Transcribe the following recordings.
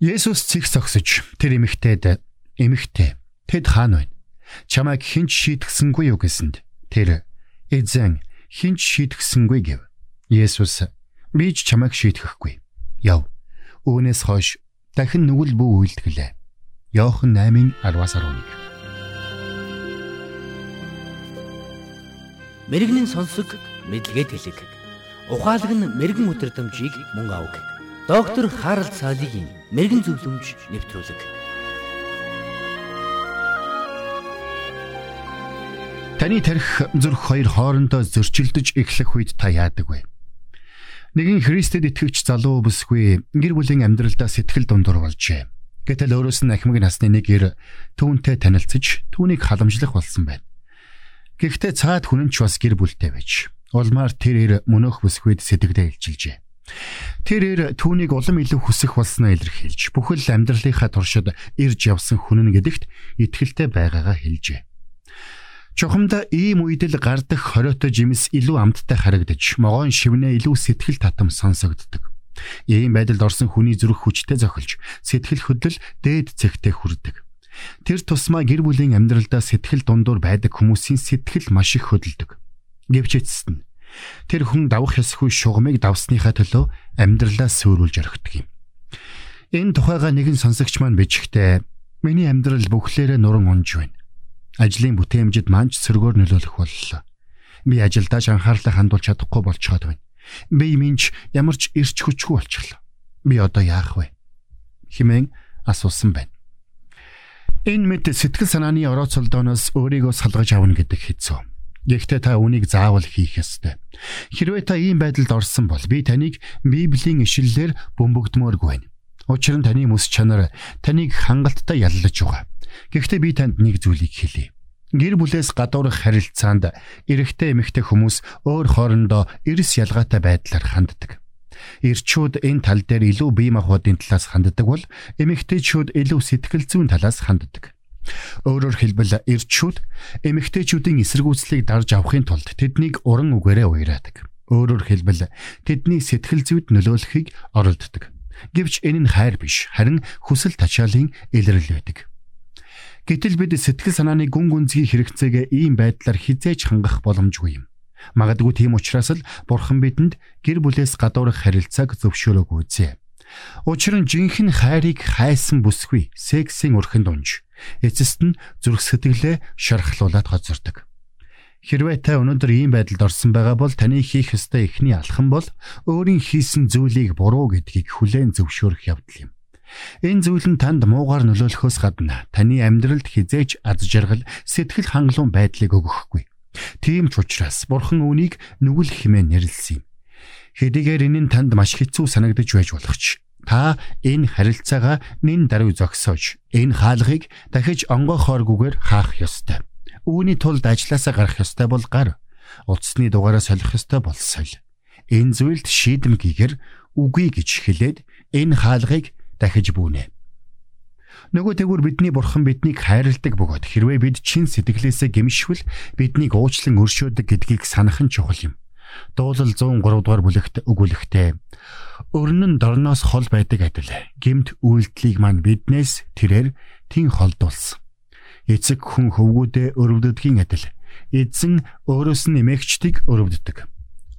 Есүс цэг согсож тэр эмэгтэйд эмэгтэй тэд хаана байна? Чамайг хинч шийтгсэнгүй юу гэсэнд тэр эзэн хинч шийтгсэнгүй гэв. Есүс би ч чамайг шийтгэхгүй. Яв. Үүнээс хойш дахин нүгэл бүү үйлдгэлээ. Йохан 8:10-11. Мэргэний сонсог мэдлэгэд хэлэг. Ухаалаг нь мэрэгэн өдрөмжийг мөн авах. Доктор Харалт цаалогийн мэрэгэн зөвлөмж нэвтрүүлэг. Таны тарих зүрх хоёр хоорондоо зөрчилдөж эхлэх үед та яадаг вэ? Нэгэн Христэд итгэвч залуу бүсгүй гэр бүлийн амьдралдаа сэтгэл дундуур болжээ. Гэтэл өөрөөс нь ахмаг насны нэг ир түүнтэй танилцж түүнийг халамжлах болсон байна. Гэхдээ цаад хүн нь ч бас гэр бүлтэй байж улмаар тэр ир мөнөөх бүсгүйд сэтгэлдээ илчилжээ. Тэр түүнийг улам илүү хүсэх болсноо илэрхийлж бүхэл амьдралынхаа туршид ирж явсан хүн нь гэдэгт итгэлтэй байгаагаа хэлжээ. Чухамда ийм үед л гардах хориотой жимс илүү амттай харагдаж, могоон шивнээ илүү сэтгэл татам сонсогддог. Ийм байдалд орсон хүний зүрх хүчтэй зохилж, сэтгэл хөдлөл дээд зэгтээ хүрдэг. Тэр тусмаа гэр бүлийн амьдралдаа сэтгэл дундуур байдаг хүмүүсийн сэтгэл маш их хөдөлдөг. Гэвч эцэст нь Тэр хүн давах ёсгүй шугамыг давсныхаа төлөө амьдралаа сөөрүүлж орхидог юм. Энэ тухайга нэгэн сонсогч маань бичгтээ миний амьдрал бүхлээрээ нуран унж байна. Ажлын бүтээмжид манч сөргөөр нөлөөлөх боллоо. Би ажилдаа анхаарлаа хандуулж чадахгүй болчиход байна. Би минь ямар ч ирч хүчгүй болчихлоо. Би одоо яах вэ? хэмээн асуусан байна. Энэ мэд сэтгэл санааны орооцолдооноос өөрийгөө салгаж авна гэдэг хэцүү. Гэхдээ та үнийг заавал хийх ёстой. Хэрвээ та ийм байдалд орсон бол би таныг Библийн ишлэлээр бөмбөгдмөөргүй байна. Учир нь таны мэс чанар таныг хангалттай яллаж байгаа. Гэхдээ би танд нэг зүйлийг хэлье. Гэр бүлээс гадуурх харилцаанд эрэгтэй эмэгтэй хүмүүс өөр хоорондоо эрс ялгаатай байдлаар ханддаг. Ирчүүд энэ тал дээр илүү бие махбодын талаас ханддаг бол эмэгтэйчүүд илүү сэтгэл зүйн талаас ханддаг. Өөрөөр хэлбэл эрчүүд эмэгтэйчүүдийн эсэргүүцлийг дарж авахын тулд тэднийг уран үгээрээ уяраадаг. Өөрөөр хэлбэл тэдний сэтгэл зүйд нөлөөлөхийг оролддог. Гэвч энэ нь хайр биш, харин хүсэл тачаалын илрэл байдаг. Гэтэл бид сэтгэл санааны гүн гүнзгий хэрэгцээгээ ийм байдлаар хизээж хангах боломжгүй юм. Магадгүй тийм учраас л Бурхан бидэнд гэр бүлээс гадуурх харилцааг зөвшөөрөөгүй зэ. Учир нь жинхэнэ хайрыг хайсан бүсгүй сексийн өрхөнд унж эцэст нь зүрх сэтгэлээ шархлуулад гоцордог. Хэрвээ та өнөөдөр ийм байдалд орсон байгаа бол таны хийх ёстой эхний алхам бол өөрийн хийсэн зүйлийг буруу гэдгийг хүлээн зөвшөөрөх явдал юм. Энэ зүйл нь танд муугар нөлөөлөхөөс гадна таны амьдралд хизээж аз жаргал, сэтгэл хангалуун байдлыг өгөхгүй. Тийм ч учраас Бурхан үүнийг нүгэл хэмээн нэрлсэн юм. Хэдийгээр энэ нь танд маш хэцүү санагдаж байж болох ч Та энэ харилцаагаа нин даруй зогсоож энэ хаалгыг дахиж онгойхооргүйгээр хаах ёстой. Үүний тулд ажилласаа гарах ёстой бол гар. Утасны дугаараа солих ёстой бол соль. Энэ зүйлд шийдэмгийгэр үгүй гэж хэлээд энэ хаалгыг дахиж бүүнэ. Нөгөө тэгүр бидний бурхан биднийг хайрладаг бөгөөд хэрвээ бид чин сэтгэлээсээ гимшвэл биднийг уучлан өршөөдөг гэдгийг санах нь чухал юм. Дуулал 103 дугаар бүлэгт өгүүлэхтэй өрнөн дорноос хол байдаг адил гемт үйлдэлийг мань биднээс тэрээр тин холдуулсан. Эцэг хүн хөвгүүдээ өрөвддгийн адил эзэн өөрөөс нь эмэгчдийг өрөвддөг.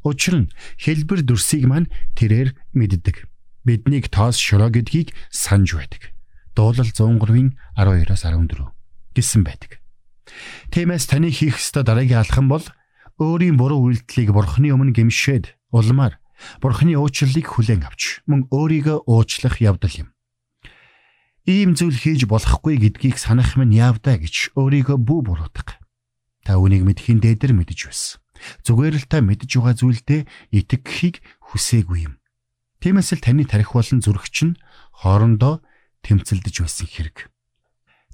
Учир нь хэлбэр дүрсийг мань тэрээр мэддэг. Биднийг тоос шороо гэдгийг санаж байдаг. Дуулал 103-ын 12-оос 14 гэсэн байдаг. Тиймээс таны хийх ёстой дараагийн алхам бол өөрийн буруу үйлдэлийг бурхны өмнө гимшээд улмаар бурхны уучлалыг хүлээн авч мөн өөрийгөө уучлах явдал юм. Ийм зүйл хийж болохгүй гэдгийг санах минь явдаа гэж өөрийгөө бүү буруутгах. Та үнийг мэдхийн дээдэр мэдэж байсан. Зүгээр л та мэдж байгаа зүйлдээ итгэхийг хүсээгүй юм. Тиймээс л таны тарих болон зүрх чинь хоорондоо тэмцэлдэж байсан хэрэг.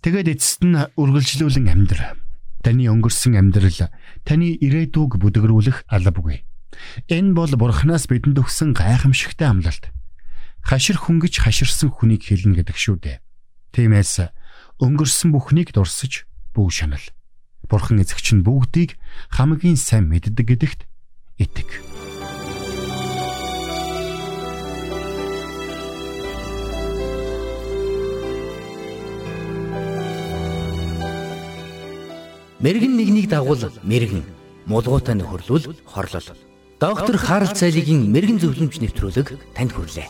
Тэгээд эцэст нь үргэлжлүүлэн амьдраа таны өнгөрсөн амьдрал таны ирээдүг бүдгэрүүлэх албагүй. Энэ бол бурхнаас бидэнд өгсөн гайхамшигтай амлалт. Хашир хүнгэж хаширсан хүнийг хэлнэ гэдэг шүү дээ. Тиймээс өнгөрсөн бүхнийг дурсаж бүү шанал. Бурхан эзэгч нь бүгдийг хамгийн сайн мэддэг гэдэгт итэг. Мэргэн нэгнийг дагуул мэргэн, мулгуутай нөхөрлөл хорлол. Доктор Харалт цайлигийн мэрэгэн зөвлөмж нэвтрүүлэг танд хүрэлээ.